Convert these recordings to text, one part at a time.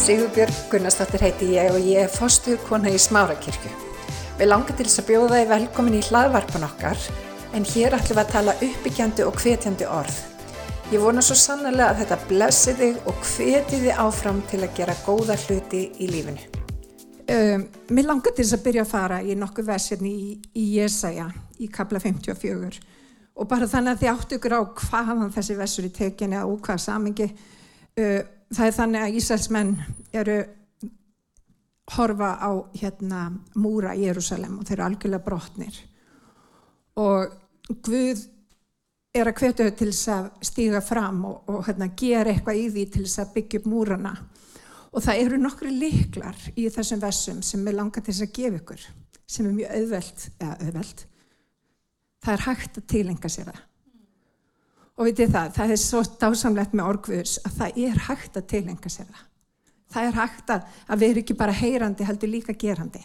Sigurbjörg Gunnarsdóttir heiti ég og ég er fostuð kona í Smárakirkju. Við langar til þess að bjóða þið velkomin í hlaðvarpan okkar en hér ætlum við að tala uppbyggjandi og hvetjandi orð. Ég vona svo sannlega að þetta blessi þig og hveti þið áfram til að gera góða hluti í lífinu. Um, mér langar til þess að byrja að fara í nokkuð versirni í, í Jesaja í kabla 54 og bara þannig að þið áttu ykkur á hvaðan þessi versur í tekinu og hvað samingi uh, það er þannig að Ísælsmenn eru horfa á hérna múra í Jérúsalem og þeir eru algjörlega brotnir. Og Guð er að hvetja þau til þess að stíga fram og, og hérna, gera eitthvað í því til þess að byggja upp múrana. Og það eru nokkru liklar í þessum versum sem er langa til þess að gefa ykkur sem er mjög auðvelt, eða auðvelt. Það er hægt að tilenga sér það og vitið það, það er svo dásamlegt með orgvöðs að það er hægt að tilenga sér það. Það er hægt að, að vera ekki bara heyrandi heldur líka gerandi.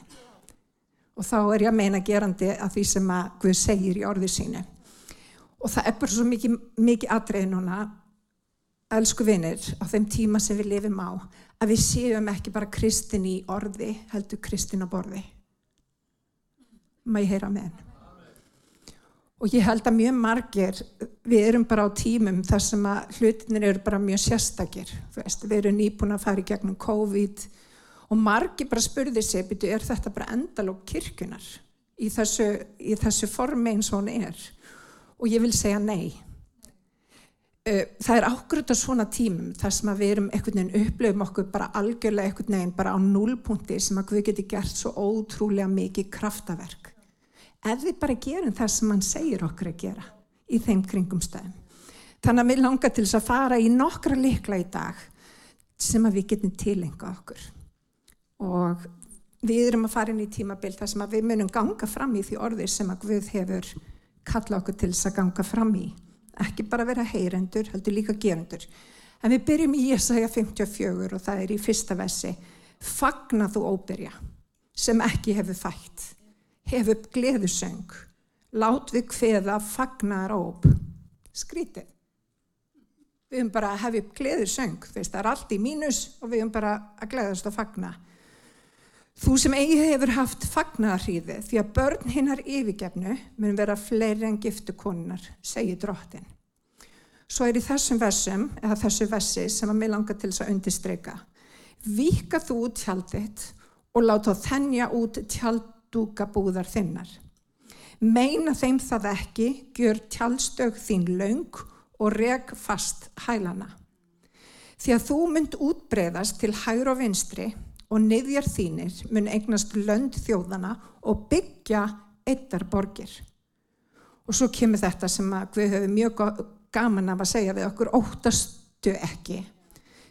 Og þá er ég að meina gerandi að því sem að Guð segir í orðið sínu. Og það er bara svo mikið, mikið aðreið núna elsku vinnir á þeim tíma sem við lifum á að við séum ekki bara kristin í orði heldur kristin á borði. Maður heyra með henn og ég held að mjög margir við erum bara á tímum þar sem að hlutinir eru bara mjög sérstakir veist, við erum nýbúin að fara í gegnum COVID og margir bara spurði byrju, er þetta bara endalók kirkunar í þessu, í þessu formi eins og hún er? Og ég vil segja nei. Það er ákveðt á svona tímum þar sem að við erum einhvern veginn upplöfum okkur bara algjörlega einhvern veginn bara á núlpunkti sem að við getum gert svo ótrúlega mikið kraftaverk ef við bara gerum það sem hann segir okkur að gera í þeim kringum stæðum. Þannig að við langar til þess að fara í nokkra likla í dag sem að við getum tilenga okkur. Og við erum að fara inn í tímabild þar sem að við munum ganga fram í því orði sem að Guð hefur kalla okkur til þess að ganga fram í. Ekki bara vera heyrendur, heldur líka gerendur. En við byrjum í Jesaja 54 og það er í fyrsta vessi. Fagna þú óbyrja sem ekki hefur fætt hef upp gleðusöng, lát við hveða fagnar óp. Skrítið. Við höfum bara að hefa upp gleðusöng, það er allt í mínus og við höfum bara að gleðast og fagna. Þú sem eigi hefur haft fagnarhríði því að börn hinnar yfirgefnu mun vera fleiri en giftukonunar, segir drottin. Svo er í þessum versum, eða þessu versi sem að mig langar til þess að undistreika, vika þú út tjaldið og láta þennja út tjald dúka búðar þinnar. Meina þeim það ekki, gjör tjálstög þín laung og reg fast hælana. Því að þú mynd útbreyðast til hægur og vinstri og niðjar þínir mun eignast lönd þjóðana og byggja eittar borgir. Og svo kemur þetta sem við höfum mjög gaman af að segja við okkur, óttastu ekki,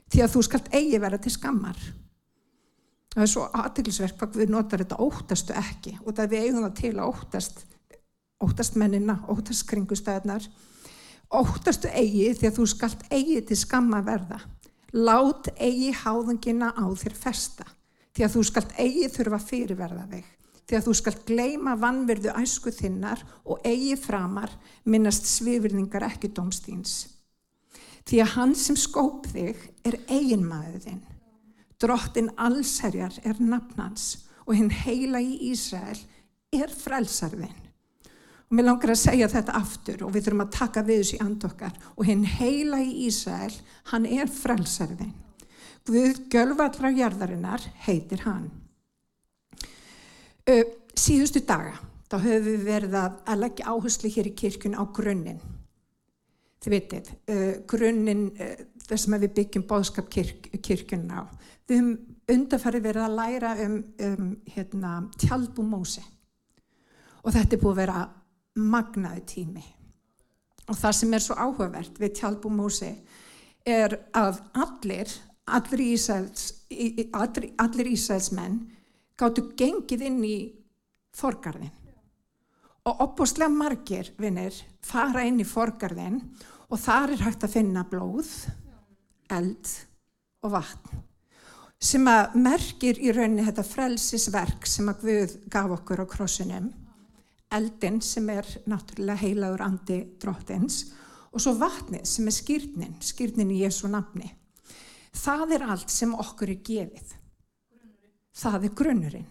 því að þú skalt eigi vera til skammar það er svo aðtilsverk hvað við notar þetta óttastu ekki. Og það við eigum það til að óttast óttast mennina, óttast kringustæðnar óttastu eigi því að þú skalt eigi til skamma verða. Lát eigi háðungina á þér festa. Því að þú skalt eigi þurfa fyrirverða þig. Því að þú skalt gleima vannverðu æsku þinnar og eigi framar minnast svivirningar ekki domstíns því að hann sem skóp þig er eiginmaður þinn Drottin allsherjar er nafnans og hinn heila í Ísrael er frelsarðin. Og mér langar að segja þetta aftur og við þurfum að taka við þessu í andokkar og hinn heila í Ísrael, hann er frelsarðin. Guð Gjölvallra jarðarinnar heitir hann. Ö, síðustu daga, þá höfum við verið að leggja áherslu hér í kirkun á grunninn. Þið vitið, uh, grunninn uh, þess að við byggjum bóðskap kirk, kirkjunna á. Við höfum undarfærið verið að læra um, um hérna, tjálbú Mósi og þetta er búið að vera magnaði tími. Og það sem er svo áhugavert við tjálbú Mósi er að allir, allir Ísælsmenn gáttu gengið inn í forgarðin. Og opbúslega margir vinnir fara inn í forgarðin og þar er hægt að finna blóð, eld og vatn sem að merkir í rauninni þetta frelsisverk sem að Guð gaf okkur á krossinum, eldin sem er náttúrulega heilagur andi drottins og svo vatnið sem er skýrnin, skýrnin í Jésu nafni. Það er allt sem okkur er gefið. Það er grunnurinn.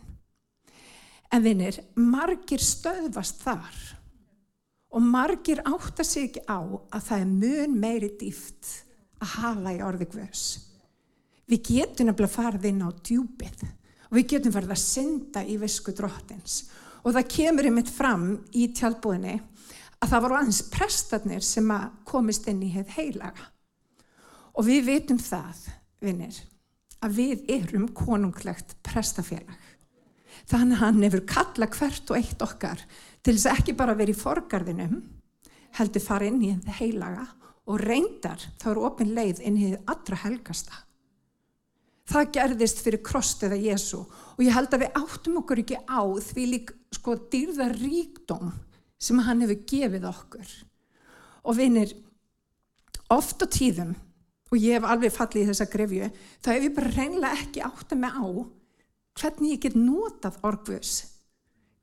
En vinnir, margir stöðvast þar og margir átta sig ekki á að það er mun meiri dýft að hafa í orði hvers. Við getum nefnilega farið inn á djúpið og við getum farið að synda í visku drottins og það kemur einmitt fram í tjálbúðinni að það voru aðeins prestarnir sem að komist inn í heið heilaga. Og við veitum það, vinnir, að við erum konunglegt prestafélag. Þannig að hann hefur kalla hvert og eitt okkar til þess að ekki bara verið í forgarðinum, heldur fara inn í heið heilaga og reyndar þá eru opin leið inn í heið allra helgasta. Það gerðist fyrir krostuða Jésu og ég held að við áttum okkur ekki á því lík sko dýrða ríkdóm sem hann hefur gefið okkur. Og vinir, oft á tíðum, og ég hef alveg fallið í þessa grefju, þá hef ég bara reynlega ekki átt að mig á hvernig ég get notað orgvus,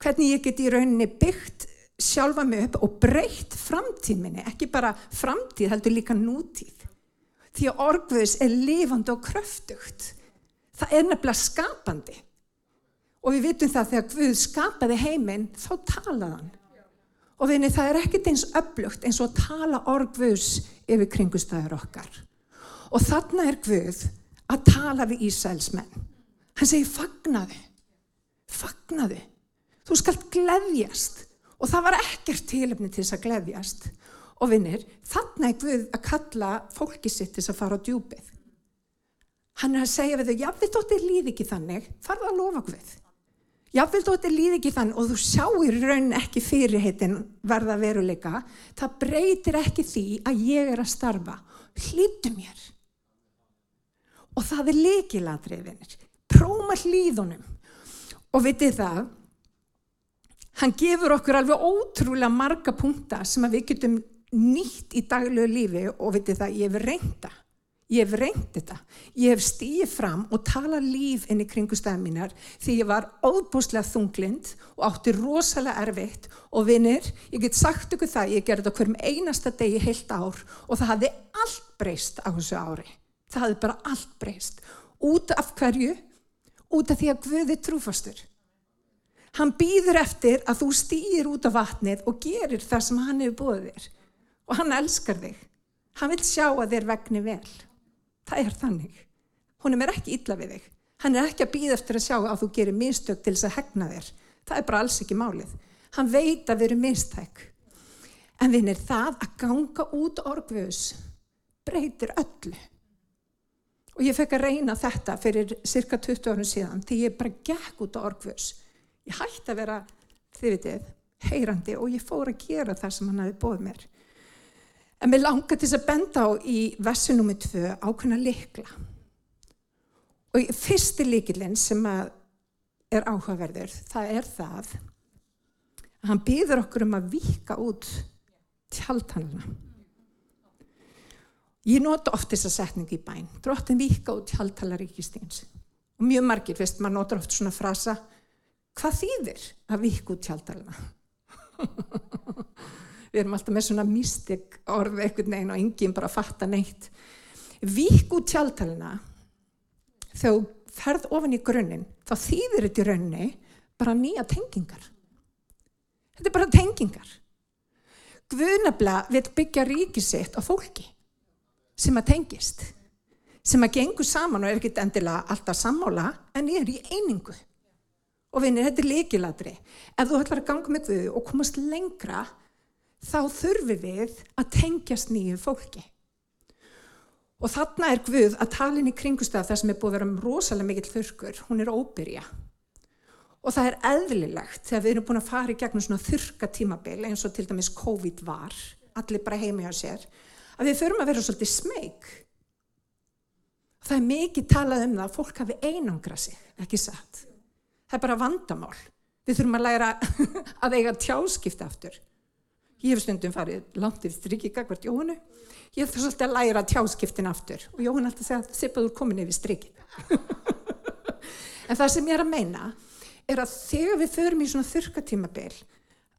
hvernig ég get í rauninni byggt sjálfa mig upp og breytt framtíð minni, ekki bara framtíð heldur líka nútíð. Því að orgvus er lifandi og kröftugt. Það er nefnilega skapandi. Og við vitum það þegar Guð skapaði heiminn, þá talaði hann. Og vinni, það er ekkert eins öflugt eins og tala orgvus yfir kringustæður okkar. Og þarna er Guð að tala við Ísælsmenn. Hann segir, fagnaðu, fagnaðu. Þú skalt gleðjast. Og það var ekkert tilöfni til þess að gleðjast. Og vinnir, er Guð að kalla fólki sitt til þess að fara á djúpið. Hann er að segja við þau, jáfnveld þóttir líði ekki þannig, farða að lofa Guð. Jáfnveld þóttir líði ekki þannig og þú sjáir raun ekki fyrirheitin verða veruleika, það breytir ekki því að ég er að starfa. Hlýttu mér. Og það er leikilatriðinir. Próma hlýðunum. Og vitið það, hann gefur okkur alveg ótrúlega marga punkta sem við getum nýtt í daglegu lífi og vitið það, ég hef reynda. Ég hef reynd þetta. Ég hef stíið fram og talað líf inn í kringustæðum mínar því ég var óbúslega þunglind og átti rosalega erfitt og vinnir, ég get sagt ykkur það, ég gerði þetta hverjum einasta degi heilt ár og það hafði allt breyst á þessu ári. Það hafði bara allt breyst. Út af hverju? Út af því að Guði trúfastur. Hann býður eftir að þú stýr út af vatnið og gerir það sem hann hefur búið þér. Og hann elskar þig. Hann vil sjá að þér vegni vel. Það er þannig. Húnum er ekki illa við þig. Hann er ekki að býða eftir að sjá að þú gerir mistök til þess að hegna þér. Það er bara alls ekki málið. Hann veit að við erum mistæk. En við er það að ganga út orgvöðs breytir öllu. Og ég fekk að reyna þetta fyrir cirka 20 árum síðan því ég bara gekk út orgvöðs. Ég hætti að vera, þið vitið, heyrandi og ég fór að gera það sem hann hafi bóð mér. En mér langar til að benda á í versu nummið tvö ákveðna likla. Og fyrsti likilinn sem er áhugaverður, það er það að hann býður okkur um að vika út tjaldhanna. Ég nota oft þessa setningu í bæn, drottin vika út tjaldhalaríkistíns. Og mjög margir, veist, maður notar oft svona frasa, hvað þýðir að vika út tjaldhalana? við erum alltaf með svona mystik orð eitthvað neina og enginn bara fatta neitt. Vík út tjáltalina þegar þú ferð ofan í grunninn þá þýðir þetta í raunni bara nýja tengingar. Þetta er bara tengingar. Guðnabla vil byggja ríkið sitt á fólki sem að tengist sem að gengur saman og er ekkit endilega alltaf sammála en er í einingu og vinir, þetta er líkiladri ef þú ætlar að ganga með Guðu og komast lengra þá þurfum við að tengjast nýju fólki. Og þarna er Guð að talin í kringustaf þar sem er búið að vera um rosalega mikill þurkur, hún er óbyrja. Og það er eðlilegt þegar við erum búin að fara í gegnum svona þurka tímabil eins og til dæmis COVID var, allir bara heimi á sér, að við förum að vera svolítið smeg. Það er mikið talað um það að fólk hafi einangra sig, ekki satt. Það er bara vandamál. Við þurfum að læra að eiga tjáskipta aftur. Ég hef stundum farið langt yfir strikki gagvart Jóhannu. Ég þarf svolítið að læra tjáskiptin aftur og Jóhann alltaf segja að sippaður komin yfir strikki. en það sem ég er að meina er að þegar við förum í svona þurkatímabil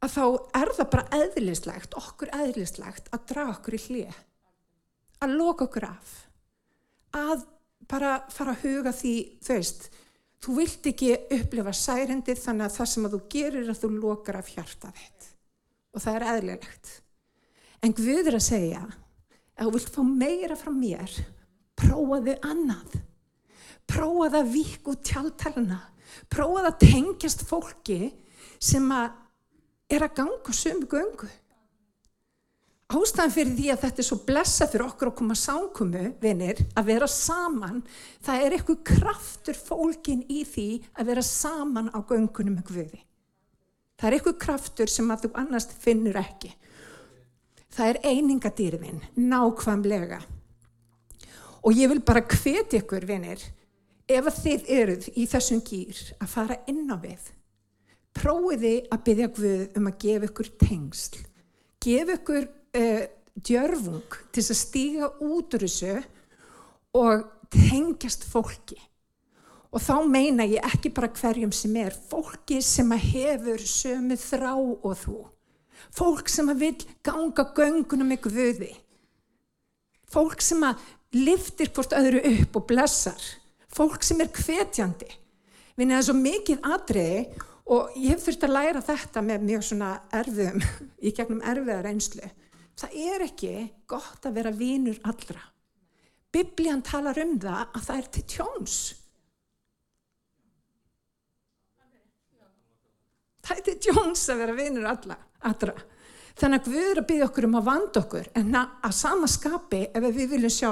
að þá er það bara eðlislegt, okkur eðlislegt að draga okkur í hlið, að loka okkur af, að bara fara að huga því, þú veist, þú vilt ekki upplifa særendið þannig að það sem að þú gerir er að þú lokar af hjartað þitt og það er eðlilegt. En Guð er að segja að þú vilt fá meira frá mér, prófaðu annað. Prófaðu að vík út tjáltalina. Prófaðu að tengjast fólki sem að er að ganga sömu göngu. Ástæðan fyrir því að þetta er svo blessa fyrir okkur að koma sánkumu, vinir, að vera saman, það er eitthvað kraftur fólkin í því að vera saman á göngunum með Guði. Það er eitthvað kraftur sem að þú annars finnur ekki. Það er einingadýrðin, nákvæmlega. Og ég vil bara hveti ykkur, vinir, ef þið eruð í þessum gýr að fara inn á við, prófiði að byggja Guð um að gefa ykkur tengsl, gefa ykkur uh, djörfung til að stíga út úr þessu og tengjast fólki. Og þá meina ég ekki bara hverjum sem er, fólki sem að hefur sömu þrá og þú. Fólk sem að vil ganga göngunum ykkur vöði. Fólk sem að liftir hvort öðru upp og blessar. Fólk sem er hvetjandi. Vinni það er svo mikið atriði og ég hef þurft að læra þetta með mjög svona erfiðum, í gegnum erfiða reynslu. Það er ekki gott að vera vínur allra. Biblían talar um það að það er til tjóns. Það er til tjóns að vera vínur allra. allra. Þannig að Guður að byggja okkur um að vanda okkur en að sama skapi ef við viljum sjá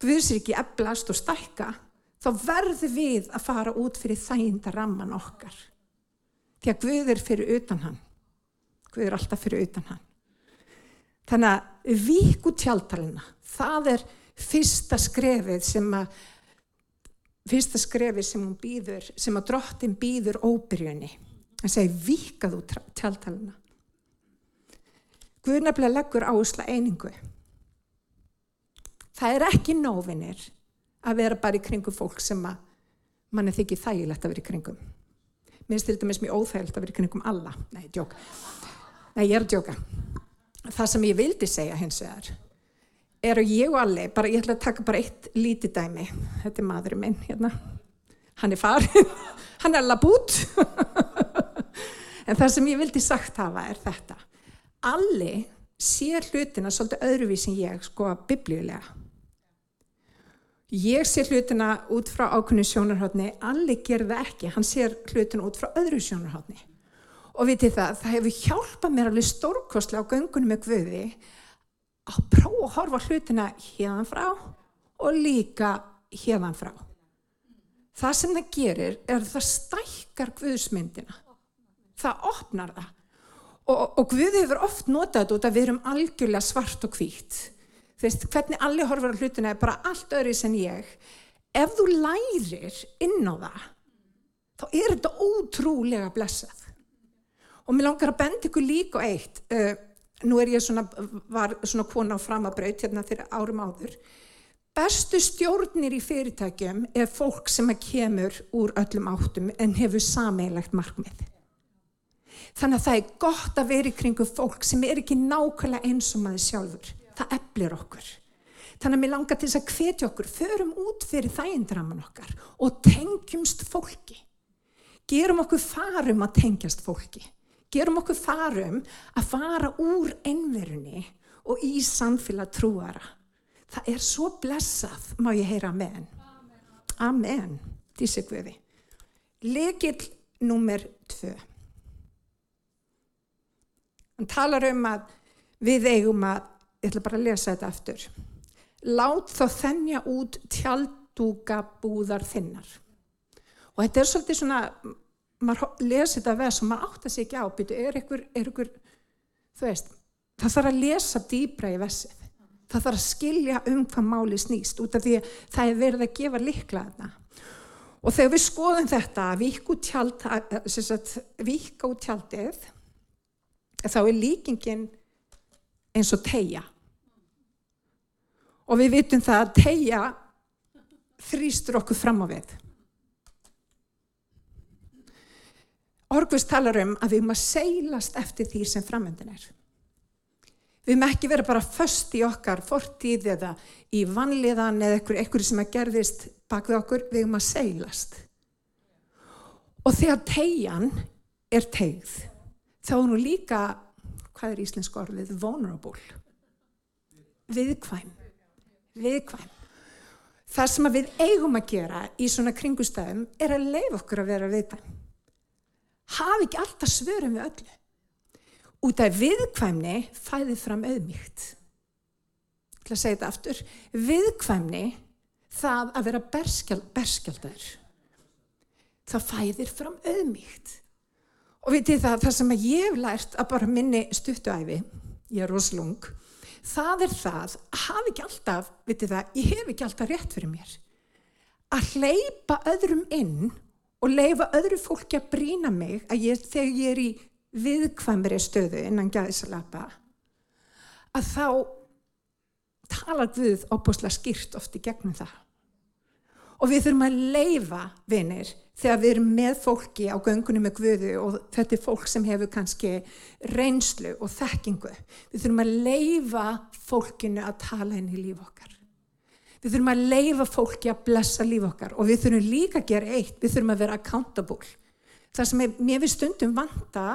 Guðsriki eblast og stækka þá verður við að fara út fyrir þæginda ramman okkar. Því að Guð er fyrir utan hann. Guð er alltaf fyrir utan hann. Þannig að víku tjáltalina, það er fyrsta skrefið sem að, fyrsta skrefið sem hún býður, sem að drottin býður óbyrjunni. Það segi víkaðu tjáltalina. Guð nefnilega leggur áhersla einingu. Það er ekki nóvinir að vera bara í kringum fólk sem að mann er þykir þægilegt að vera í kringum. Mér finnst þetta mjög óþægilegt að vera í kringum alla. Nei, djók. Nei, ég er að djóka það sem ég vildi segja hins vegar er að ég og Alli, bara, ég ætla að taka bara eitt lítið dæmi, þetta er maðurinn minn hérna, hann er farið hann er labút en það sem ég vildi sagt hafa er þetta. Alli sér hlutina svolítið öðruvísin ég sko biblíulega. Ég sér hlutina út frá ákunni sjónarhóttni Alli gerði ekki, hann sér hlutina út frá öðru sjónarhóttni og vitið það, það hefur hjálpað mér alveg stórkostlega á göngunum með Guði að prófa að horfa hlutina hérðan frá og líka hérðan frá. Það sem það gerir er að það stækkar Guðsmyndina. Það opnar það. Og, og Guði hefur oft notað út að við erum algjörlega svart og hvít. Þú veist, hvernig allir horfur á hlutina er bara allt öðru sem ég. Ef þú lærir inn á það, þá er þetta ótrúlega blessað og mér langar að benda ykkur líka eitt uh, nú er ég svona, var svona kona á framabraut hérna fyrir árum áður. Bestu stjórnir í fyrirtækjum er fólk sem kemur úr öllum áttum en hefur sameilagt markmið. Þannig að það er gott að vera í kringu fólk sem er ekki nákvæmlega eins og maður sjálfur. Það eflir okkur. Þannig að mér langar til þess að hvetja okkur förum út fyrir þægindraman okkar og tengjumst fólki. Gerum okkur farum að tengjast fólki gerum okkur farum að fara úr einverunni og í samfélag trúara. Það er svo blessað, má ég heyra amen. Amen, dísi Guði. Legill nummer tvö. Hann talar um að við eigum að, ég ætla bara að lesa þetta aftur, lát þá þennja út tjaldúka búðar þinnar. Og þetta er svolítið svona maður lesi þetta vers og maður átt að segja á býtu, er ykkur, er ykkur veist, það þarf að lesa dýbra í versið, það þarf að skilja um hvað máli snýst út af því að það er verið að gefa likla þarna. Og þegar við skoðum þetta vík út tjald vík út tjaldið þá er líkingin eins og tegja og við vitum það að tegja þrýstur okkur fram á við Orgvist talar um að við erum að seilast eftir því sem framöndin er. Við erum ekki verið bara först í okkar fortíð eða í vanliðan eða eitthvað, sem að gerðist bak við okkur, við erum að seilast. Og þegar tegjan er tegð, þá er nú líka, hvað er íslensk orðið, vulnerable. Viðkvæm. Viðkvæm. Það sem við eigum að gera í svona kringustæðum er að leiða okkur að vera viðkvæm. Hafi ekki alltaf svörum við öllu. Út af viðkvæmni fæði fram auðmíkt. Ég ætla að segja þetta aftur. Viðkvæmni, það að vera berskjaldar, það fæðir fram auðmíkt. Og vitið það, það sem ég hef lært að bara minni stuttuæfi, ég er roslung, það er það, hafi ekki alltaf, vitið það, ég hef ekki alltaf rétt fyrir mér. Að hleypa öðrum inn og leifa öðru fólki að brína mig að ég, þegar ég er í viðkvæmri stöðu innan gæðisalapa að þá tala Guð opbúslega skýrt oft í gegnum það. Og við þurfum að leifa vinir þegar við erum með fólki á göngunum með Guðu og þetta er fólk sem hefur kannski reynslu og þekkingu. Við þurfum að leifa fólkinu að tala inn í líf okkar. Við þurfum að leifa fólki að blessa líf okkar og við þurfum líka að gera eitt, við þurfum að vera accountable. Það sem mér við stundum vanta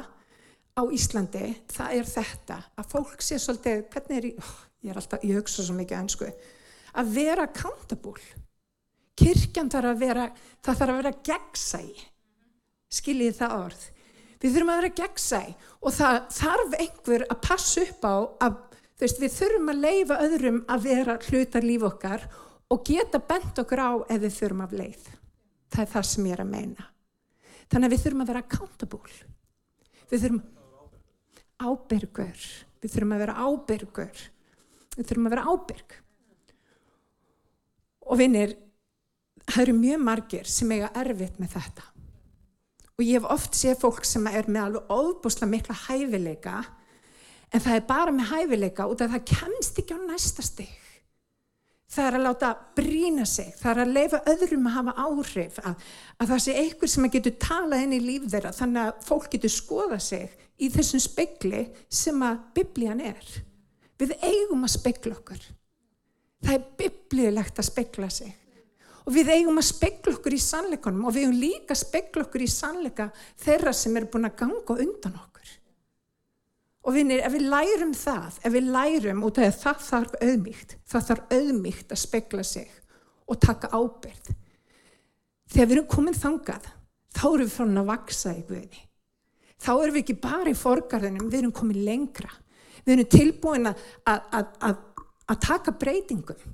á Íslandi, það er þetta að fólk sé svolítið, hvernig er ég, ég er alltaf, ég hugsa svo mikið önsku, að vera accountable. Kirkjan þarf að vera, það þarf að vera gegnsæ, skiljið það orð. Við þurfum að vera gegnsæ og það þarf einhver að passa upp á að veist, við þurfum að leifa öðrum að vera hlutar líf okkar og geta bent okkur á ef við þurfum að leið. Það er það sem ég er að meina. Þannig að við þurfum að vera accountable. Við þurfum ábyrgur. Við þurfum að vera ábyrgur. Við þurfum að vera ábyrg. Og vinnir, það eru mjög margir sem eiga erfitt með þetta. Og ég hef oft séð fólk sem er með alveg óbúslega mikla hæfileika en það er bara með hæfileika út af það kemst ekki á næsta stygg. Það er að láta brína sig, það er að leifa öðrum að hafa áhrif, að, að það sé einhver sem getur talað inn í líf þeirra þannig að fólk getur skoða sig í þessum spekli sem að biblían er. Við eigum að spekla okkur. Það er biblíulegt að spekla sig. Og við eigum að spekla okkur í sannleikunum og við eigum líka að spekla okkur í sannleika þeirra sem er búin að ganga undan okkur. Og vinir, ef við lærum það, ef við lærum út af það þarf auðmíkt, það þarf auðmíkt að spekla sig og taka ábyrð. Þegar við erum komin þangað, þá erum við frá að vaksa í Guði. Þá erum við ekki bara í forgarðinum, við erum komin lengra. Við erum tilbúin að, að, að, að taka breytingum,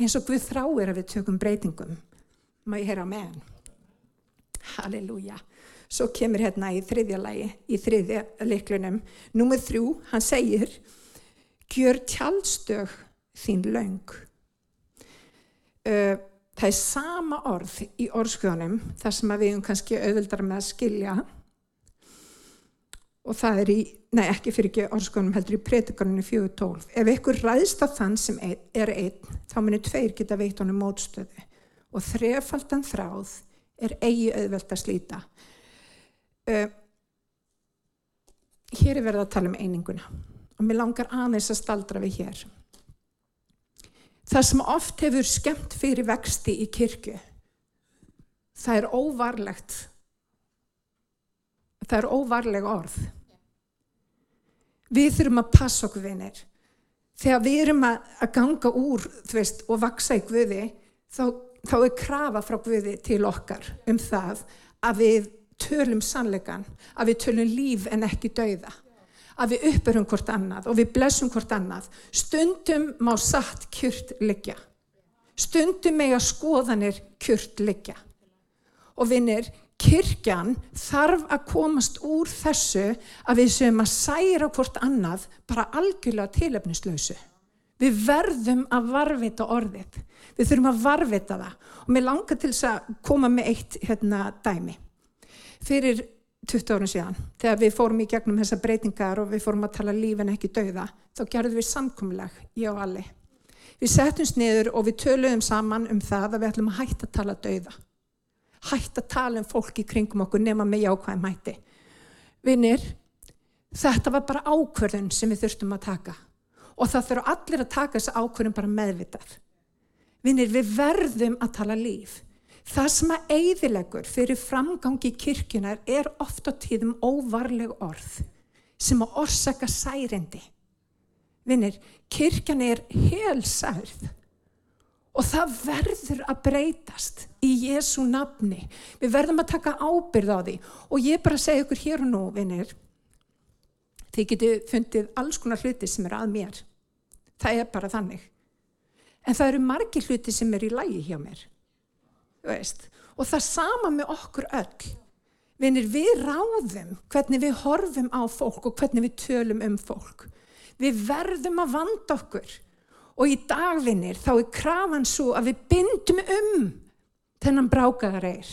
eins og Guð þráir að við tökum breytingum. Ég heyra á meðan? Halleluja. Svo kemur hérna í þriðja lagi, í þriðja leiklunum. Númið þrjú, hann segir, gjör tjálstög þín laung. Það er sama orð í orðskjónum, þar sem við erum kannski auðvildar með að skilja. Og það er í, nei ekki fyrir ekki orðskjónum, heldur í pretikarinu 4.12. Ef ykkur ræðst af þann sem er einn, þá munir tveir geta veitt honum mótstöðu. Og þrefaldan þráð er eigi auðveld að slíta. Uh, hér er verið að tala um eininguna og mér langar aðeins að staldra við hér. Það sem oft hefur skemmt fyrir vexti í kirkju, það er óvarlegt. Það er óvarleg orð. Við þurfum að passa okkur vinir. Þegar við erum að, að ganga úr veist, og vaksa í Guði, þá, þá er krafa frá Guði til okkar um það að við tölum sannleikan, að við tölum líf en ekki dauða, að við uppurum hvort annað og við blessum hvort annað. Stundum má satt kjört liggja. Stundum mega skoðanir kjört liggja. Og vinnir, kirkjan þarf að komast úr þessu að við séum að særa hvort annað bara algjörlega tilöfnislausu. Við verðum að varvita orðið. Við þurfum að varvita það. Og mér langar til þess að koma með eitt hérna, dæmi fyrir 20 árun síðan þegar við fórum í gegnum þessa breytingar og við fórum að tala lífin ekki dauða þá gerðum við samkumlag, ég og allir við settumst niður og við töluðum saman um það að við ætlum að hætta að tala dauða hætta að tala um fólki kringum okkur nema með jákvæðum hætti vinnir þetta var bara ákverðun sem við þurftum að taka og það þurfa allir að taka þessu ákvörðum bara meðvitað. Vinnir, við verðum að tala líf. Það sem að eigðilegur fyrir framgangi kirkjunar er ofta tíðum óvarleg orð sem að orsaka særindi. Vinnir, kirkjan er helsærð og það verður að breytast í Jésu nafni. Við verðum að taka ábyrð á því og ég bara segja ykkur hér og nú, vinnir, þið getur fundið alls konar hluti sem er að mér. Það er bara þannig. En það eru margi hluti sem er í lægi hjá mér. Og það sama með okkur öll. Vinnir, við ráðum hvernig við horfum á fólk og hvernig við tölum um fólk. Við verðum að vanda okkur og í dagvinnir þá er krafan svo að við bindum um þennan brákaðar eir.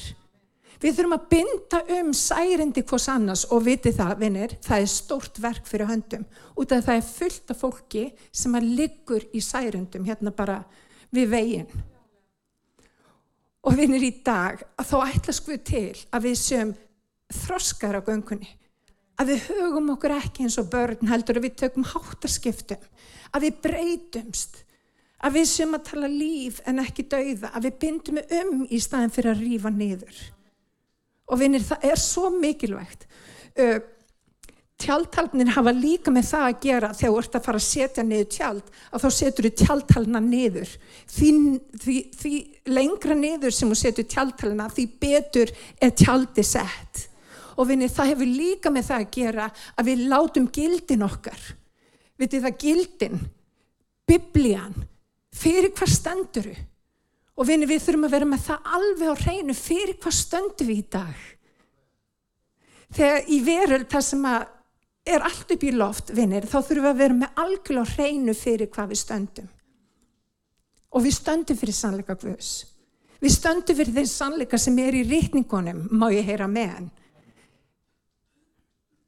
Við þurfum að binda um særindi hvors annars og viti það, vinnir, það er stórt verk fyrir höndum út af það er fullt af fólki sem að liggur í særindum hérna bara við veginn. Og vinnir í dag að þá ætlas við til að við séum þroskar á göngunni, að við hugum okkur ekki eins og börn heldur að við tökum háttaskiptum, að við breytumst, að við séum að tala líf en ekki dauða, að við bindum um í staðin fyrir að rýfa niður. Og vinnir, það er svo mikilvægt. Uh, tjaldtalnir hafa líka með það að gera þegar þú ert að fara að setja niður tjald, að þá setur þú tjaldtalna niður. Því, því, því lengra niður sem þú setur tjaldtalna, því betur er tjaldi sett. Og vinnir, það hefur líka með það að gera að við látum gildin okkar. Vitið það gildin, biblían, fyrir hvað stenduru? Og vinni, við þurfum að vera með það alveg á hreinu fyrir hvað stöndu við í dag. Þegar í veröld það sem er allt upp í loft, vinnir, þá þurfum við að vera með algjörlega hreinu fyrir hvað við stöndum. Og við stöndum fyrir sannleika Guðs. Við stöndum fyrir þeim sannleika sem er í rítningunum, má ég heyra með hann.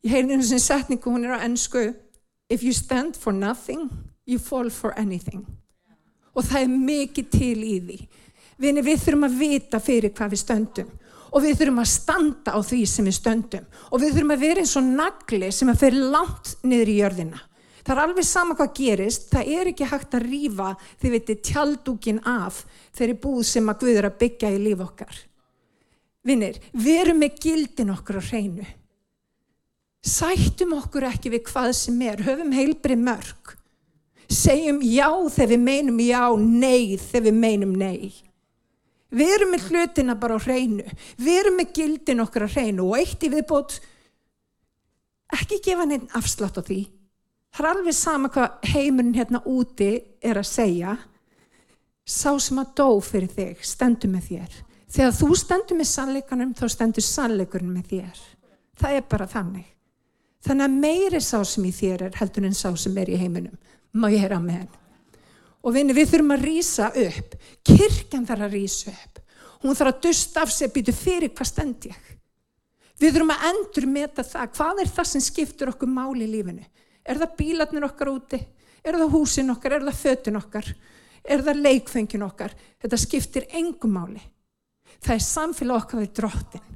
Ég heyri einu sem setningu, hún er á ennsku, if you stand for nothing, you fall for anything og það er mikið til í því. Vini, við þurfum að vita fyrir hvað við stöndum og við þurfum að standa á því sem við stöndum og við þurfum að vera eins og nagli sem að fyrir langt niður í jörðina. Það er alveg sama hvað gerist, það er ekki hægt að rýfa þið veitir tjaldúkin af þeirri búð sem að Guður að byggja í líf okkar. Vinnir, verum með gildin okkur á hreinu. Sættum okkur ekki við hvað sem er, höfum heilbri mörg segjum já þegar við meinum já, nei þegar við meinum nei. Við erum með hlutina bara á hreinu, við erum með gildin okkar á hreinu og eitt í viðbót, ekki gefa neitt afslátt á því. Það er alveg sama hvað heimurinn hérna úti er að segja, sá sem að dó fyrir þig, stendur með þér. Þegar þú stendur með sannleikanum, þá stendur sannleikurinn með þér. Það er bara þannig. Þannig að meiri sá sem í þér er heldur en sá sem er í heiminum má ég heyra með henn. Og vinni, við þurfum að rýsa upp. Kirkjan þarf að rýsa upp. Hún þarf að dusta af sig, býtu fyrir hvað stend ég. Við þurfum að endur meta það. Hvað er það sem skiptur okkur máli í lífinu? Er það bílarnir okkar úti? Er það húsin okkar? Er það fötun okkar? Er það leikfengin okkar? Þetta skiptir engum máli. Það er samfélag okkar við drottin.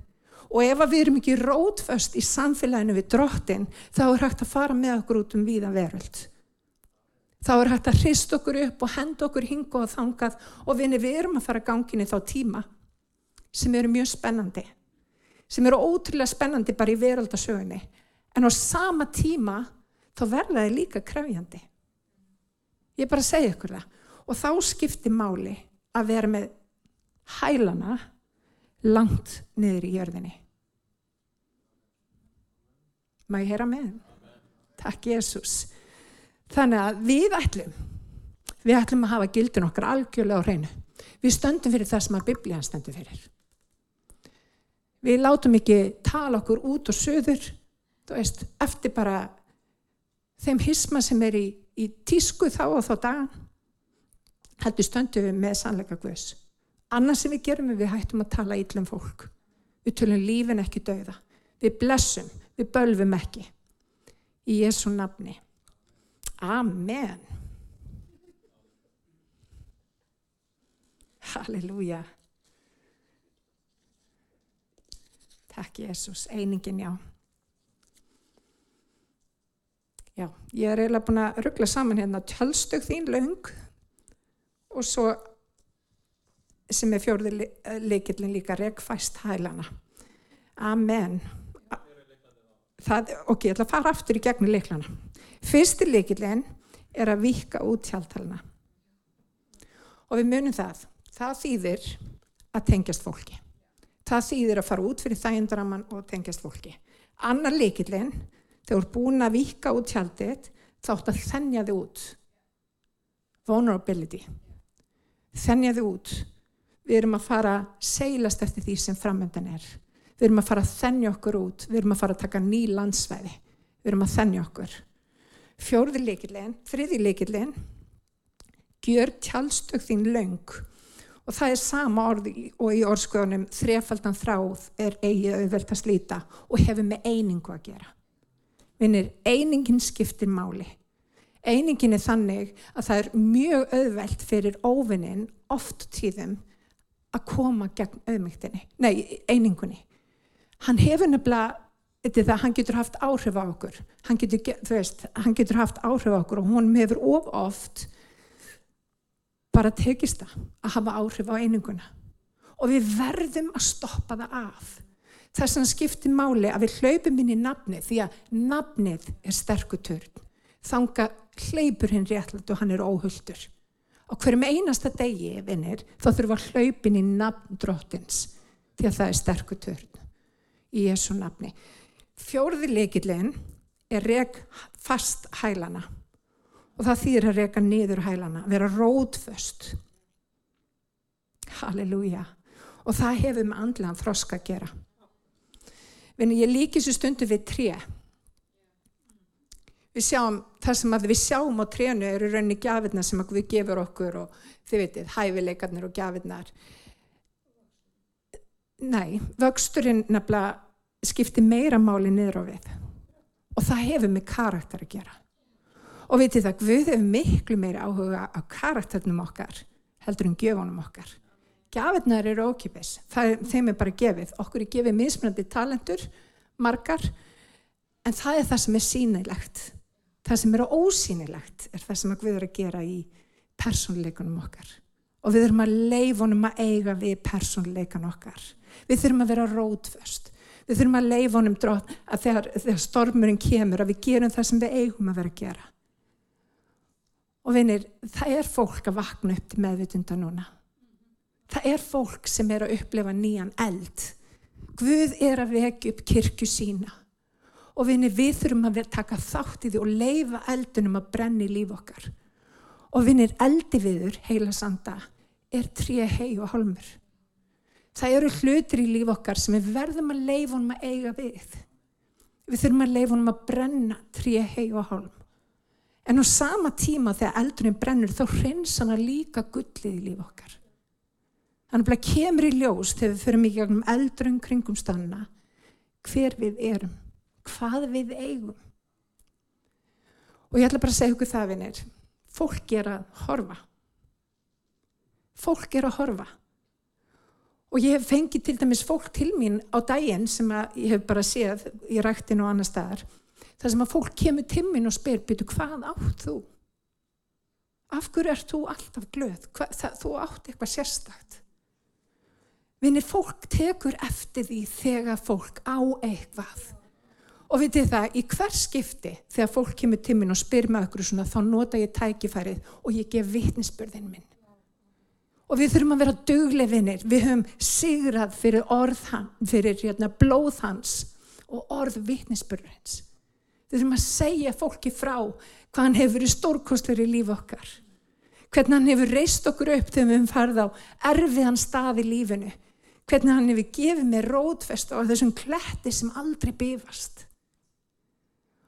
Og ef við erum ekki rótföst í samfélaginu við drottin, þá er hægt að fara með okkur út um víða veröld þá er hægt að hrist okkur upp og henda okkur hinga og þangað. Og vinni við erum að fara ganginni þá tíma sem eru mjög spennandi sem eru ótrúlega spennandi bara í veraldasögunni en á sama tíma þá verða þið líka krefjandi. Ég er bara að segja ykkur það. Og þá skiptir máli að vera með hælana langt niður í jörðinni. Ég heyra með? Takk Jésús Þannig að við ætlum, við ætlum að hafa gildin okkar algjörlega á hreinu. Við stöndum fyrir það sem að biblíðan stendur fyrir. Við látum ekki tala okkur út og söður, veist, eftir bara þeim hisma sem er í, í tísku þá og þá dagan, heldur stöndum við með sannleika guðs. Annars sem við gerum við hættum að tala íllum fólk. Við tölum lífin ekki dauða. Við blessum, við bölfum ekki. Í Jésu nafni. Amen. Halleluja. Takk Jésús, einingin já. Já, ég er eiginlega búin að ruggla saman hérna tjálstök þín laung og svo sem er fjórði leikillin líka regfæst hælana. Amen. Það, ok, ég ætla að fara aftur í gegnum leiklana. Fyrsti leikillin er að vika út tjáltalana. Og við munum það. Það þýðir að tengjast fólki. Það þýðir að fara út fyrir þægindraman og tengjast fólki. Annar leikillin, þegar þú er búin að vika út tjaldið, þátt að þennja þið út. Vulnerability. Þennja þið út. Við erum að fara seilast eftir því sem framöndan er. Við erum að fara að þennja okkur út. Við erum að fara að taka ný landsvæði. Við erum að þennja okkur. Fjórði leikillin, þriði leikillin, gjör tjálstök þín laung og það er sama orð og í orðskoðunum þrefaldan þráð er eigið auðvelt að slíta og hefur með einingu að gera. Vinnir, einingin skiptir máli. Einingin er þannig að það er mjög auðvelt fyrir óvinnin oft tíðum að koma gegn auðmygtinni, nei, einingunni. Hann hefur nefnilega, það, hann getur haft áhrif á okkur, hann getur, veist, hann getur haft áhrif á okkur og hún hefur of oft bara tekist það að hafa áhrif á eininguna. Og við verðum að stoppa það af. Þess að skipti máli að við hlaupum inn í nafnið því að nafnið er sterkutörn þanga hlaupur hinn réttlætt og hann er óhulltur og hverjum einasta degi vinnir þá þurfum að hlaupin í nafn dróttins því að það er sterkutörn í Jésu nafni fjórði leikillin er reg fast hælana og það þýr að reyka niður hælana, vera rótföst. Halleluja. Og það hefur með andlan þroska að gera. Vinni, ég líki þessu stundu við tré. Við sjáum, það sem við sjáum á trénu eru rauninni gafirna sem við gefur okkur og þið veitir, hæfileikarnir og gafirnar. Nei, vöxturinn nefnilega skiptir meira máli niður á við. Og það hefur með karakter að gera. Og vitið það, Guð hefur miklu meiri áhuga á karakternum okkar heldur en gjöfunum okkar. Gjafirnar eru ókipis, það, þeim er bara gefið. Okkur er gefið mismunandi talentur, margar, en það er það sem er sínilegt. Það sem er ósínilegt er það sem Guð er að gera í persónleikunum okkar. Og við þurfum að leifunum að eiga við persónleikan okkar. Við þurfum að vera rótföst. Við þurfum að leifunum drótt að þegar, þegar stormurinn kemur að við gerum það sem við eigum að vera að gera. Og vinir, það er fólk að vakna upp til meðvitunda núna. Það er fólk sem er að upplefa nýjan eld. Guð er að vekja upp kirkju sína. Og vinir, við þurfum að taka þátt í því og leifa eldunum að brenna í líf okkar. Og vinir, eldi viður, heila sanda, er trí hei og holmur. Það eru hlutir í líf okkar sem við verðum að leifa honum að eiga við. Við þurfum að leifa honum að brenna trí hei og holm. En á sama tíma þegar eldurinn brennur þá hreins hann að líka gullið í líf okkar. Þannig að kemur í ljós þegar við förum í gegnum eldurinn kringum stanna hver við erum, hvað við eigum. Og ég ætla bara að segja okkur það vinir, fólk er að horfa. Fólk er að horfa. Og ég hef fengið til dæmis fólk til mín á daginn sem ég hef bara séð í ræktinu og annar staðar þar sem að fólk kemur timmin og spyr byrju hvað átt þú? Af hverju ert þú alltaf glöð? Hva, það, þú átt eitthvað sérstakt. Vinnir fólk tekur eftir því þegar fólk á eitthvað. Og vitið það, í hver skipti þegar fólk kemur timmin og spyr með okkur svona þá nota ég tækifærið og ég gef vitnisbörðin minn. Og við þurfum að vera duglefinir. Við höfum sigrað fyrir orð hans, fyrir hérna, blóð hans og orð vitnisbörðins. Við þurfum að segja fólki frá hvað hann hefur verið stórkostleir í líf okkar. Hvernig hann hefur reist okkur upp þegar við höfum farið á erfiðan stað í lífinu. Hvernig hann hefur gefið mér rótfest á þessum kletti sem aldrei bifast.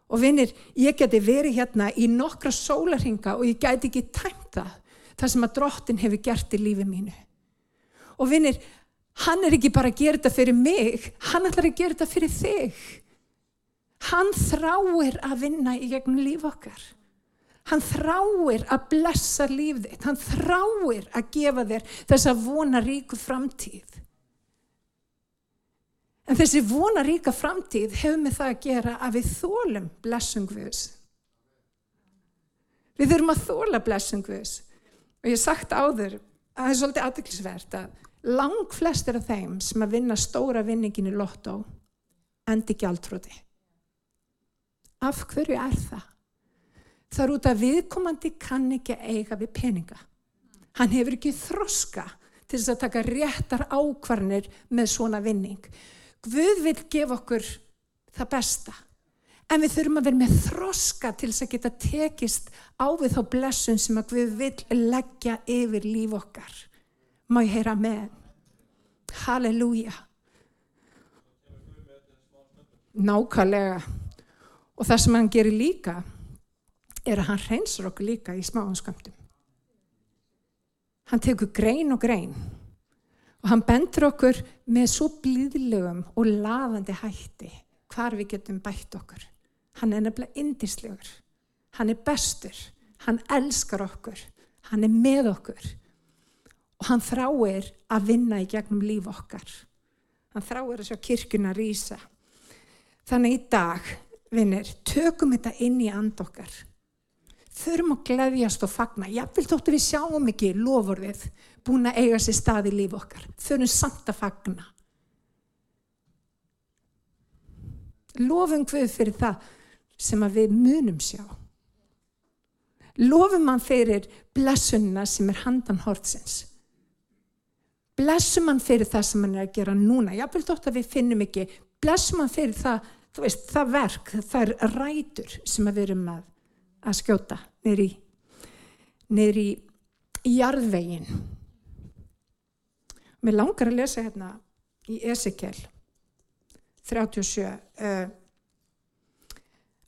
Og vinnir, ég geti verið hérna í nokkra sólarhinga og ég gæti ekki tæmt það, það sem að drottin hefur gert í lífi mínu. Og vinnir, hann er ekki bara að gera þetta fyrir mig, hann ætlar að gera þetta fyrir þig. Hann þráir að vinna í gegnum líf okkar. Hann þráir að blessa líf þitt. Hann þráir að gefa þér þess að vona ríku framtíð. En þessi vona ríka framtíð hefur með það að gera að við þólum blessung við þurfum að þóla blessum Guðs. Og ég hef sagt áður að það er svolítið aðdeklisvert að lang flestir af þeim sem að vinna stóra vinningin í lottó endi gjaldfróti. Af hverju er það? Það er út af viðkomandi kann ekki eiga við peninga. Hann hefur ekki þroska til þess að taka réttar ákvarnir með svona vinning. Guð vil gefa okkur það besta. En við þurfum að vera með þroska til þess að geta tekist á við þá blessun sem að við vil leggja yfir líf okkar. Má ég heyra með? Halleluja. Nákvæmlega. Og það sem hann gerir líka er að hann reynsar okkur líka í smáhanskamtum. Hann tekur grein og grein og hann bendur okkur með svo blíðlegum og lafandi hætti hvar við getum bætt okkur. Hann er nefnilega indislegur. Hann er bestur. Hann elskar okkur. Hann er með okkur. Og hann þráir að vinna í gegnum líf okkar. Hann þráir að sjá kirkuna rýsa. Þannig í dag, vinnir, tökum þetta inn í and okkar. Þurfum að glefjast og fagna. Jáfnvilt þóttu við sjáum ekki lofurðið búin að eiga sér stað í líf okkar. Þurfum samt að fagna. Lofum Guð fyrir það sem að við munum sjá. Lofum hann fyrir blessunna sem er handan hortsins. Blessum hann fyrir það sem hann er að gera núna. Ég vil þótt að við finnum ekki. Blessum hann fyrir það, veist, það verk, það er rætur sem við erum að, að skjóta neyri í, í jarðvegin. Mér langar að lesa hérna í Ezekiel 37. Uh,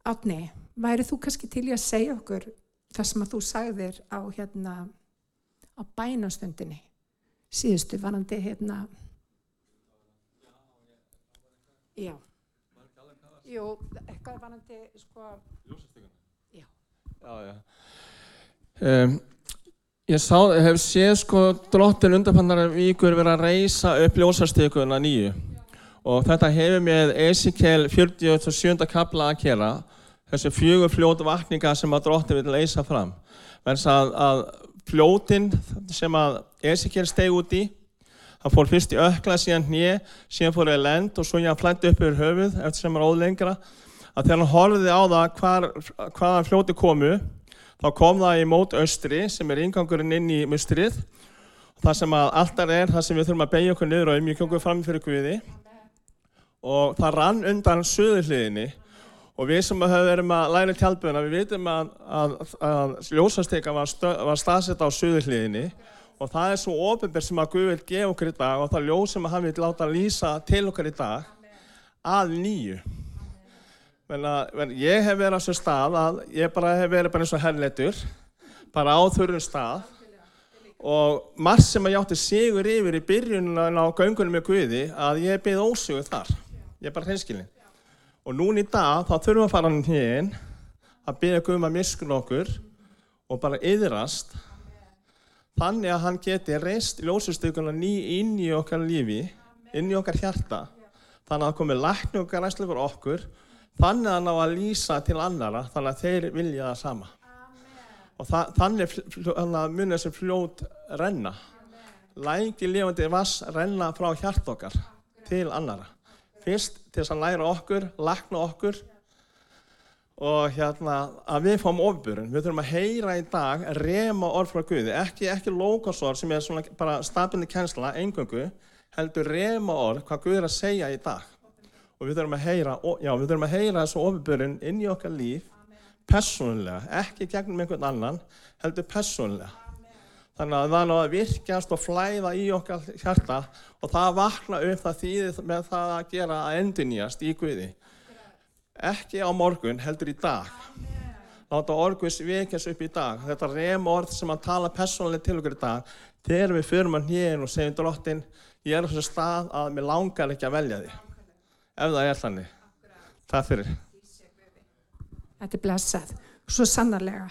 Átni, væri þú kannski til í að segja okkur það sem að þú sagðir á hérna á bænastundinni síðustu vanandi hérna? Já. Jú, eitthvað vanandi sko Já. Já, já. Um, Ég sá, hef séð sko drottin undanfannar vikur verið að reysa upp ljósastíkuna nýju. Og þetta hefur með Ezekiel 47. kapla að kera þessi fjögur fljótu vakninga sem að dróttin vil leysa fram. Verðs að, að fljótin sem að Ezekiel steg út í, hann fór fyrst í ökla, síðan hnið, síðan fór í lend og svo hann flætti upp yfir höfuð eftir sem er ólengra. Að þegar hann horfiði á það hvar, hvaðan fljóti komu, þá kom það í mót austri sem er ingangurinn inn í mustrið. Það sem að alltaf er það sem við þurfum að beigja okkur niður og umjökja fram fyrir Guði. Og það rann undan söðurliðinni Og við sem höfum að læra tjálpuna, við veitum að, að, að ljósasteka var, var staðsett á söðurhliðinni og það er svo ofinbér sem að Guð vil gefa okkur í dag og það ljós sem hann vil láta lýsa til okkur í dag að nýju. Menna, menn, ég hef verið á þessu stað að ég bara hef verið bara eins og herrleitur, bara á þurrum stað og marg sem að ég átti sigur yfir í byrjunum á göngunum með Guði að ég beði ósugu þar. Ég er bara hreinskilin. Og núna í dag þá þurfum við að fara hann hérna að byrja Guðum að miskuna okkur og bara yðrast þannig að hann geti reist ljósustökuna ný inn í okkar lífi, inn í okkar hjarta. Þannig að það komi lækni okkar ræslegur okkur þannig að hann á að lýsa til annara þannig að þeir vilja það sama. Og það, þannig munir þessi fljót renna. Læki lifandi vass renna frá hjart okkar til annara fyrst til þess að læra okkur, lakna okkur og hérna að við fáum ofburun. Við þurfum að heyra í dag, rema orð frá Guði, ekki, ekki lókasor sem er svona bara stafnandi kjensla, engöngu, heldur rema orð hvað Guði er að segja í dag. Og við þurfum að heyra, já við þurfum að heyra þessu ofburun inn í okkar líf, personlega, ekki gegnum einhvern annan, heldur personlega. Þannig að það er að virkjast og flæða í okkar hjarta og það vakna upp það þýðið með það að gera að endunjast í Guði. Ekki á morgun, heldur í dag. Láta orguðs vikjast upp í dag. Þetta rem orð sem að tala personlega til okkur í dag, þegar við förum að nýjum og segjum drottin, ég er á þessu stað að mér langar ekki að velja því. Ef það er þannig. Takk fyrir. Þetta er blessað. Svo sannarlega.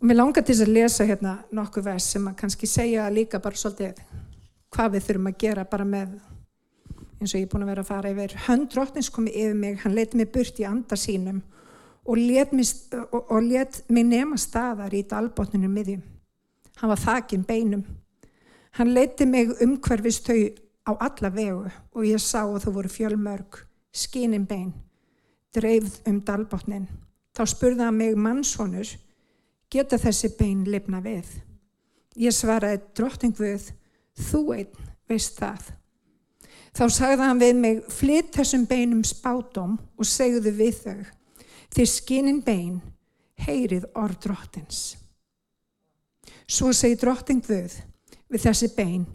Og mér langar til að lesa hérna nokkuð vers sem að kannski segja líka bara svolítið hvað við þurfum að gera bara með eins og ég er búin að vera að fara yfir hönd drottins komið yfir mig, hann leiti mig burt í anda sínum og let mig, mig nema staðar í dalbotninu miðjum. Hann var þakin beinum. Hann leiti mig umhverfist þau á alla vegu og ég sá að þú voru fjölmörg, skinin bein, dreifð um dalbotnin. Þá spurði hann mig mannsvonur, geta þessi bein lifna við? Ég svaraði drottingvöð, þú einn veist það. Þá sagði hann við mig, flytt þessum beinum spátum og segðu við þau, því skinin bein heyrið orð drottins. Svo segi drotting Guð við þessi bein,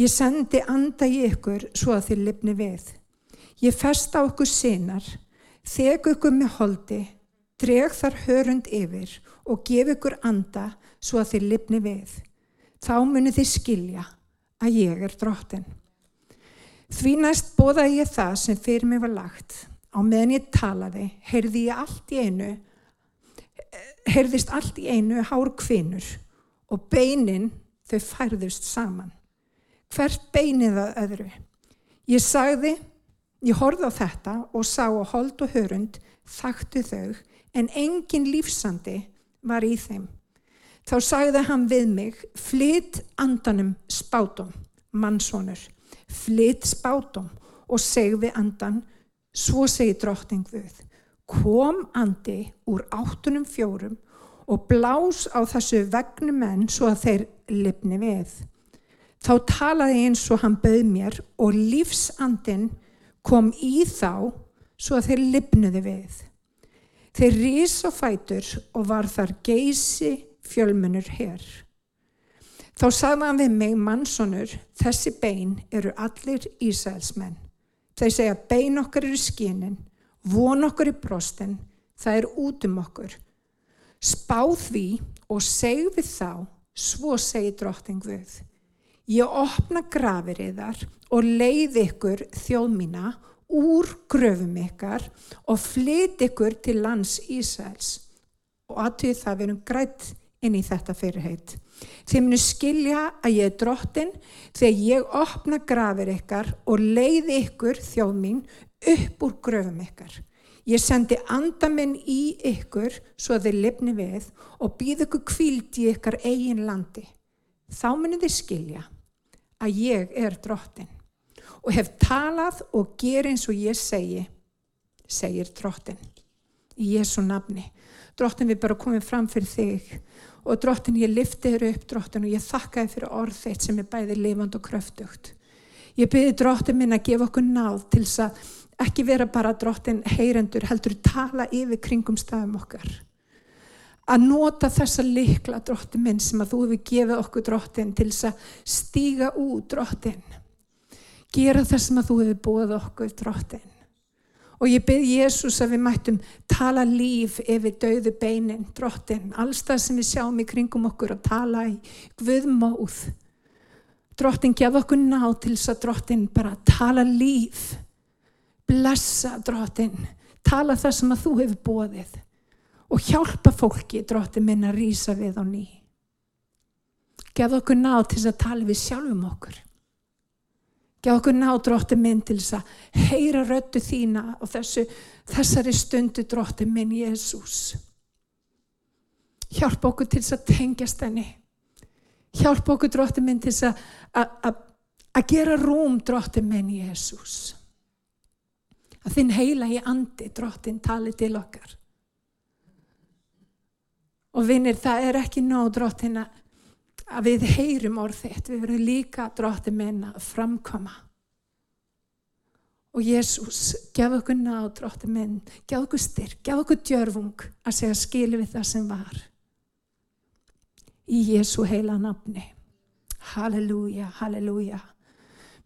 ég sendi anda í ykkur svo að þið lifni við. Ég festa okkur sinar, þeg ykkur með holdi, dreg þar hörund yfir og gef ykkur anda svo að þið lifni við. Þá muni þið skilja að ég er drottin. Því næst bóða ég það sem fyrir mig var lagt. Á meðan ég talaði, heyrði ég allt í einu, heyrðist allt í einu hár kvinnur og beinin þau færðust saman. Hvert beinið að öðru? Ég sagði, ég horfði á þetta og sá að hold og hörund þakktu þau en engin lífsandi var í þeim. Þá sagði hann við mig, flytt andanum spátum, mannsónur flytt spátum og segði andan, svo segi drotting við, kom andi úr áttunum fjórum og blás á þessu vegnu menn svo að þeir lifni við. Þá talaði eins og hann bauð mér og lífsandin kom í þá svo að þeir lifnuði við. Þeir rís og fætur og var þar geysi fjölmunur herr. Þá sagði hann við mig, mannsonur, þessi bein eru allir Ísælsmenn. Þeir segja bein okkar eru skinin, von okkar í brostin, það er út um okkur. Spáð því og seg við þá, svo segi drotting við. Ég opna grafir yðar og leið ykkur þjóð mína úr gröfum ykkar og flyt ykkur til lands Ísæls. Og aðtöð það verum grætt inn í þetta fyrirheit. Þið munu skilja að ég er drottin þegar ég opna grafir ykkar og leiði ykkur þjóð mín upp úr gröfum ykkar. Ég sendi andaminn í ykkur svo að þið lifni við og býð ykkur kvíld í ykkar eigin landi. Þá munu þið skilja að ég er drottin og hef talað og ger eins og ég segi, segir drottin í Jésu nafni. Drottin við bara komum fram fyrir þig og drottin ég lifti þér upp drottin og ég þakka þér fyrir orð þitt sem er bæði lifand og kröftugt. Ég byrði drottin minn að gefa okkur náð til þess að ekki vera bara drottin heyrendur heldur tala yfir kringum stafum okkar. Að nota þessa likla drottin minn sem að þú hefur gefið okkur drottin til þess að stíga út drottin. Gera það sem að þú hefur búið okkur drottin. Og ég byrð Jésús að við mættum tala líf yfir dauðu beinin, drottin, alls það sem við sjáum í kringum okkur að tala í guðmóð. Drottin, gef okkur ná til þess að drottin bara tala líf, blessa drottin, tala það sem að þú hefur bóðið og hjálpa fólki, drottin minn, að rýsa við á ný. Gef okkur ná til þess að tala við sjálfum okkur. Gjá okkur ná drótti minn til þess að heyra röttu þína og þessu, þessari stundu drótti minn Jésús. Hjálp okkur til þess að tengjast henni. Hjálp okkur drótti minn til þess að gera rúm drótti minn Jésús. Að þinn heila í andi dróttin tali til okkar. Og vinnir það er ekki nóg dróttin að að við heyrum orð þitt, við verðum líka drótti minna að framkoma. Og Jésús, gef okkur ná drótti minn, gef okkur styrk, gef okkur djörfung að segja skilu við það sem var. Í Jésú heila nafni. Halleluja, halleluja.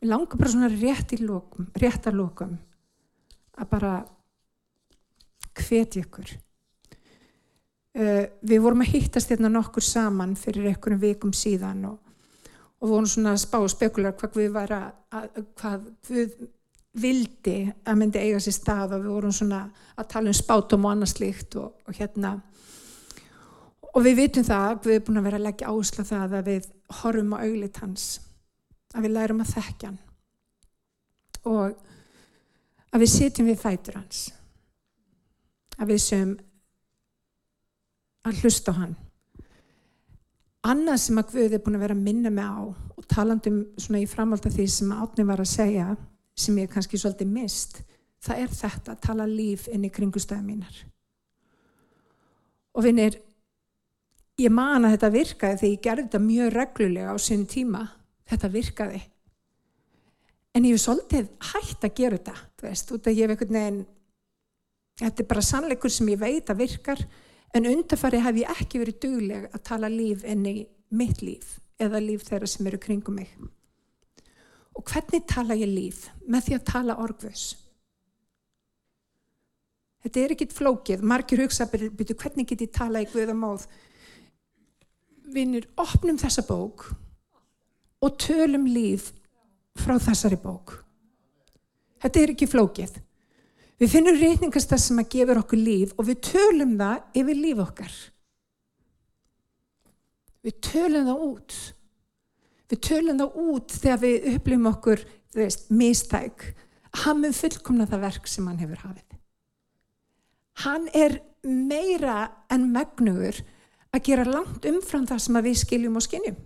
Við langar bara svona rétt í lókum, réttarlókum að bara hvetja ykkur Uh, við vorum að hittast hérna nokkur saman fyrir einhverjum vikum síðan og, og vorum svona að spá og spekular hvað við var að, að hvað við vildi að myndi eiga sér stað og við vorum svona að tala um spátum og annað slíkt og, og hérna. Og við vitum það, við erum búin að vera að leggja áherslu það að við horfum á auglit hans að við lærum að þekkja hann og að við sitjum við fætur hans að við sem að hlusta á hann. Annað sem að Guð er búin að vera að minna mig á og talandum svona í framhald af því sem Átni var að segja, sem ég kannski svolítið mist, það er þetta að tala líf inn í kringustæða mínar. Og finnir, ég man að þetta virkaði þegar ég gerði þetta mjög reglulega á sín tíma, þetta virkaði. En ég hef svolítið hægt að gera þetta, þú veist, út að ég hef einhvern veginn, þetta er bara sannleikur sem ég veit að virkar, En undarfari hef ég ekki verið dugleg að tala líf enn í mitt líf eða líf þeirra sem eru kringum mig. Og hvernig tala ég líf? Með því að tala orgvus. Þetta er ekkit flókið. Margir hugsa byrju hvernig get ég tala í Guðamóð. Vinnir, opnum þessa bók og tölum líf frá þessari bók. Þetta er ekki flókið. Við finnum reytingastað sem að gefur okkur líf og við tölum það yfir líf okkar. Við tölum það út. Við tölum það út þegar við upplifum okkur, veist, mistæk. Hann mun fullkomna það verk sem hann hefur hafið. Hann er meira en megnugur að gera langt umfram það sem við skiljum og skinnjum.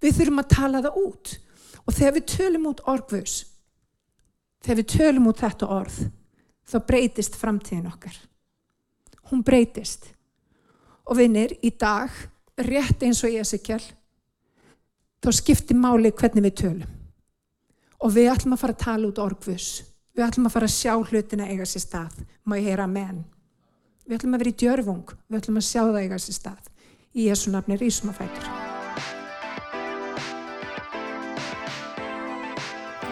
Við þurfum að tala það út. Og þegar við tölum út orgvus, þegar við tölum út þetta orð þá breytist framtíðin okkar. Hún breytist. Og vinnir í dag rétt eins og ég sé kjall þá skiptir máli hvernig við tölum. Og við ætlum að fara að tala út orgvus við ætlum að fara að sjá hlutina eiga sér stað. Má ég heyra menn við ætlum að vera í djörfung. Við ætlum að sjá það eiga sér stað. Í Jésu nafni Rísumafætur